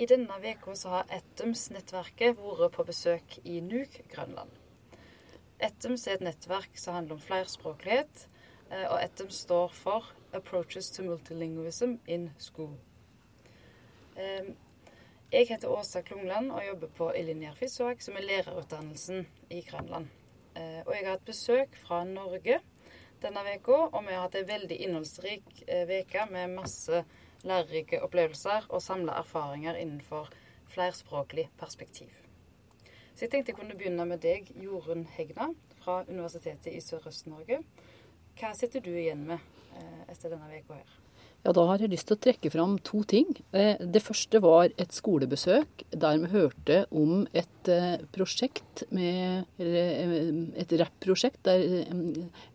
I denne uka har Ettums-nettverket vært på besøk i Nuuk, Grønland. Ettums er et nettverk som handler om flerspråklighet, eh, og Ettums står for Approaches to Multilingualism in School. Jeg heter Åsa Klungland og jobber på Elinjer Fisvåg, som er lærerutdannelsen i Grønland. Eh, og jeg har hatt besøk fra Norge denne uka, og vi har hatt ei veldig innholdsrik uke med masse lærerike opplevelser og samle erfaringer innenfor flerspråklig perspektiv. Så jeg tenkte jeg kunne begynne med deg, Jorunn Hegna fra Universitetet i Sørøst-Norge. Hva sitter du igjen med eh, etter denne uka her? Ja, Da har jeg lyst til å trekke fram to ting. Eh, det første var et skolebesøk der vi hørte om et eh, prosjekt med Et rapprosjekt der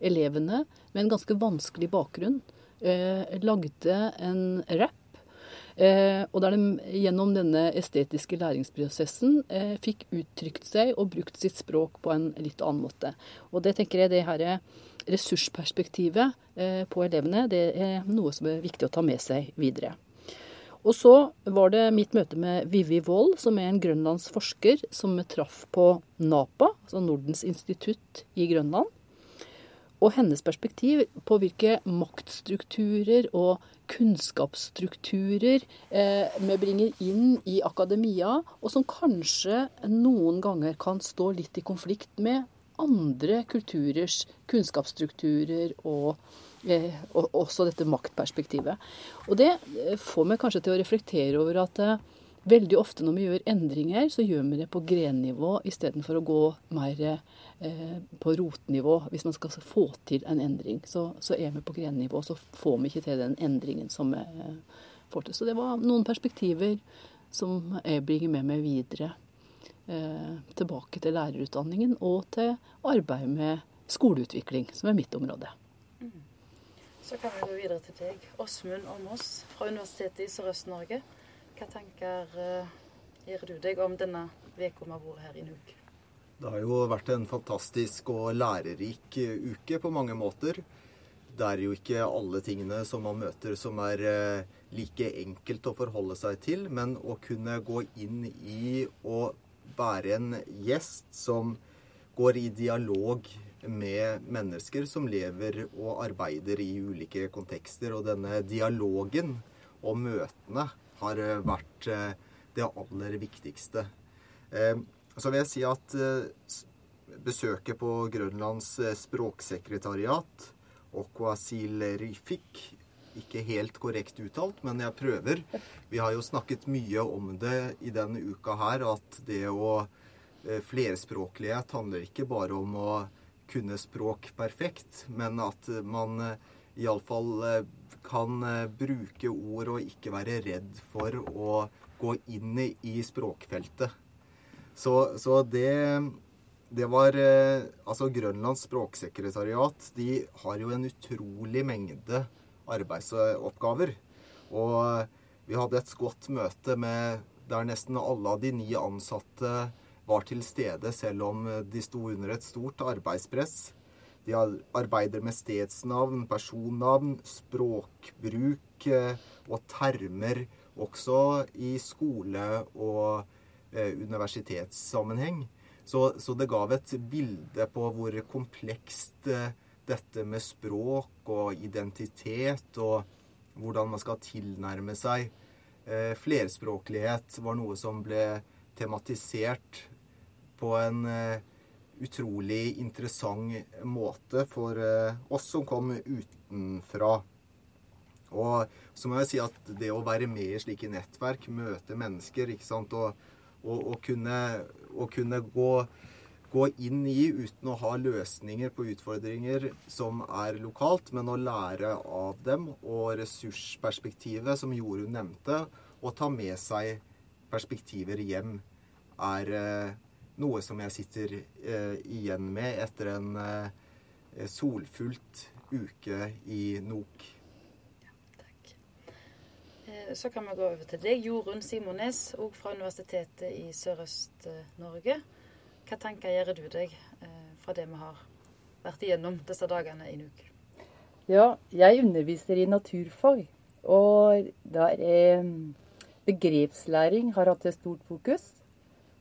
elevene med en ganske vanskelig bakgrunn eh, lagde en rap. Eh, og der de gjennom denne estetiske læringsprosessen eh, fikk uttrykt seg og brukt sitt språk på en litt annen måte. Og det tenker jeg det her ressursperspektivet eh, på elevene, det er noe som er viktig å ta med seg videre. Og så var det mitt møte med Vivi Wold, som er en grønlandsforsker som traff på NAPA, altså Nordens institutt i Grønland og hennes perspektiv på hvilke maktstrukturer og kunnskapsstrukturer eh, vi bringer inn i akademia, og som kanskje noen ganger kan stå litt i konflikt med andre kulturers kunnskapsstrukturer og, eh, og også dette maktperspektivet. Og det eh, får meg kanskje til å reflektere over at veldig ofte når vi gjør endringer, så gjør vi det på grennivå istedenfor å gå mer eh, på rotnivå. Hvis man skal få til en endring, så, så er vi på grennivå, så får vi ikke til den endringen som vi eh, får til. Så det var noen perspektiver som jeg bringer med meg videre. Eh, tilbake til lærerutdanningen og til arbeidet med skoleutvikling, som er mitt område. Mm. Så kan vi gå videre til deg, Åsmund Åmås fra Universitetet i Sørøst-Norge. Hva tanker uh, gjør du deg om denne uka vi har vært her i Nuuk? Det har jo vært en fantastisk og lærerik eh, uke på mange måter. Det er jo ikke alle tingene som man møter som er uh, like enkelt å forholde seg til, men å kunne gå inn i og være en gjest som går i dialog med mennesker som lever og arbeider i ulike kontekster. Og denne dialogen og møtene har eh, vært eh, det aller viktigste. Eh, så vil jeg si at besøket på Grønlands språksekretariat, Okwasil Rifik ikke helt korrekt uttalt, men jeg prøver. Vi har jo snakket mye om det i denne uka her, at det å Flerspråklighet handler ikke bare om å kunne språk perfekt, men at man iallfall kan eh, bruke ord og ikke være redd for å gå inn i språkfeltet. Så, så det, det var eh, Altså, Grønlands språksekretariat de har jo en utrolig mengde arbeidsoppgaver. Og vi hadde et godt møte med der nesten alle av de ni ansatte var til stede, selv om de sto under et stort arbeidspress. De arbeider med stedsnavn, personnavn, språkbruk eh, og termer også i skole- og eh, universitetssammenheng. Så, så, det gav et bilde på hvor komplekst eh, dette med språk og identitet og hvordan man skal tilnærme seg flerspråklighet var noe som ble tematisert på en utrolig interessant måte for eh, oss som kom utenfra. Og så må jeg si at det å være med i slike nettverk, møte mennesker ikke sant, og, og, og kunne, og kunne gå, gå, inn i uten å ha løsninger på utfordringer som er lokalt, men å lære av dem, og ressursperspektivet, som Jorunn nevnte, og ta med seg perspektiver hjem, er eh, noe som jeg sitter eh, igjen med etter en eh, solfullt uke i Nok. Ja, takk. Eh, så kan vi gå over til deg, Jorunn Simones, òg fra Universitetet i Sørøst-Norge. Hva tanker gjør du deg eh, fra det vi har vært igjennom disse dagene i Nuk? Ja, jeg underviser i naturfag. Og der er Begrepslæring har hatt et stort fokus.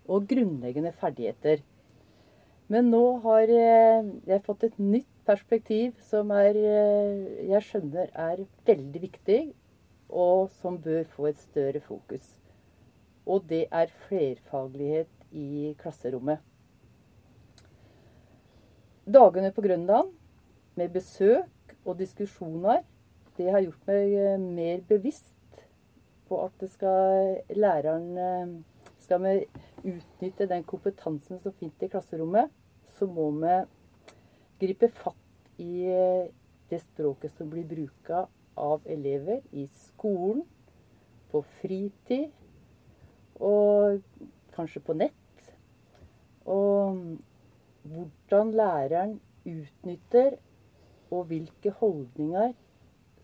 Og grunnleggende ferdigheter. Men nå har jeg fått et nytt perspektiv som er, jeg skjønner er veldig viktig, og som bør få et større fokus. Og det er flerfaglighet i klasserommet. Dagene på Grønland med besøk og diskusjoner, det har gjort meg eh, mer bevisst på at det skal læreren eh, Skal vi utnytte den kompetansen som finnes i klasserommet, så må vi gripe fatt i eh, det språket som blir bruka av elever i skolen, på fritid og kanskje på nett. Og hvordan læreren utnytter og hvilke holdninger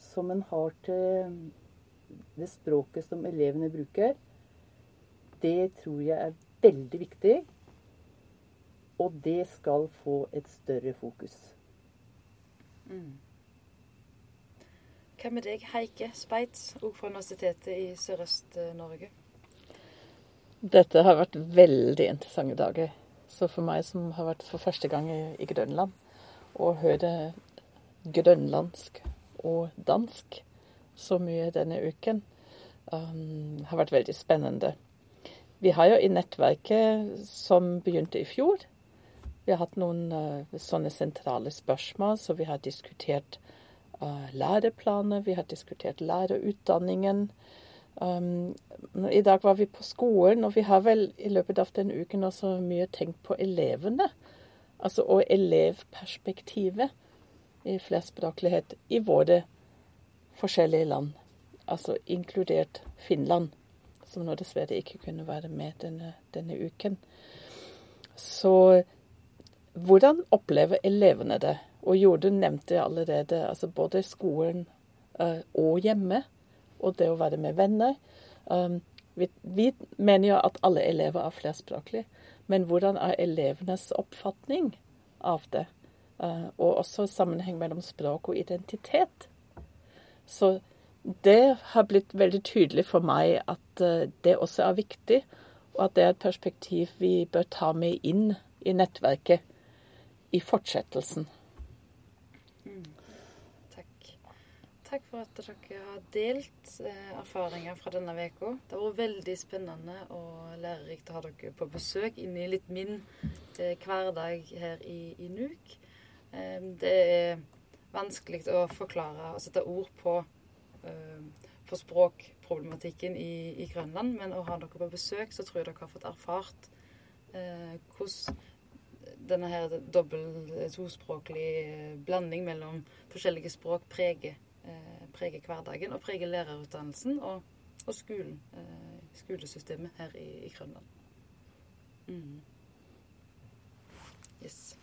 som en har til det språket som elevene bruker, det tror jeg er veldig viktig. Og det skal få et større fokus. Mm. Hva med deg, Heike Speitz, òg fra Universitetet i Sørøst-Norge? Dette har vært veldig interessante dager. Så for meg som har vært for første gang i, i Grønland, å høre grønlandsk og dansk så mye denne uken, um, har vært veldig spennende. Vi har jo i nettverket som begynte i fjor, vi har hatt noen uh, sånne sentrale spørsmål, så vi har diskutert uh, læreplaner, vi har diskutert lærerutdanningen. Um, I dag var vi på skolen, og vi har vel i løpet av den uken også mye tenkt på elevene. Altså og elevperspektivet i flerspråklighet i våre forskjellige land. Altså inkludert Finland, som nå dessverre ikke kunne være med denne, denne uken. Så hvordan opplever elevene det? Og Jorden nevnte allerede altså både skolen uh, og hjemme og det å være med venner. Um, vi, vi, mener jo at alle elever er flerspråklige, men hvordan er elevenes oppfatning av det? Uh, og også sammenheng mellom språk og identitet. Så det har blitt veldig tydelig for meg at uh, det også er viktig, og at det er et perspektiv vi bør ta med inn i nettverket i fortsettelsen. takk for at dere har delt eh, erfaringer fra denne uka. Det har vært veldig spennende og lærerikt å ha dere på besøk inn i litt min eh, hverdag her i, i Nuuk. Eh, det er vanskelig å forklare og sette ord på, eh, på språkproblematikken i, i, Grønland, men å ha dere på besøk, så tror jeg dere har fått erfart eh, hvordan denne her dobbel tospråklig blanding mellom forskjellige språk preger Eh, preger hverdagen og preger lærerutdannelsen og, og skolen, eh, skolesystemet her i, i Grønland. Mm. Yes.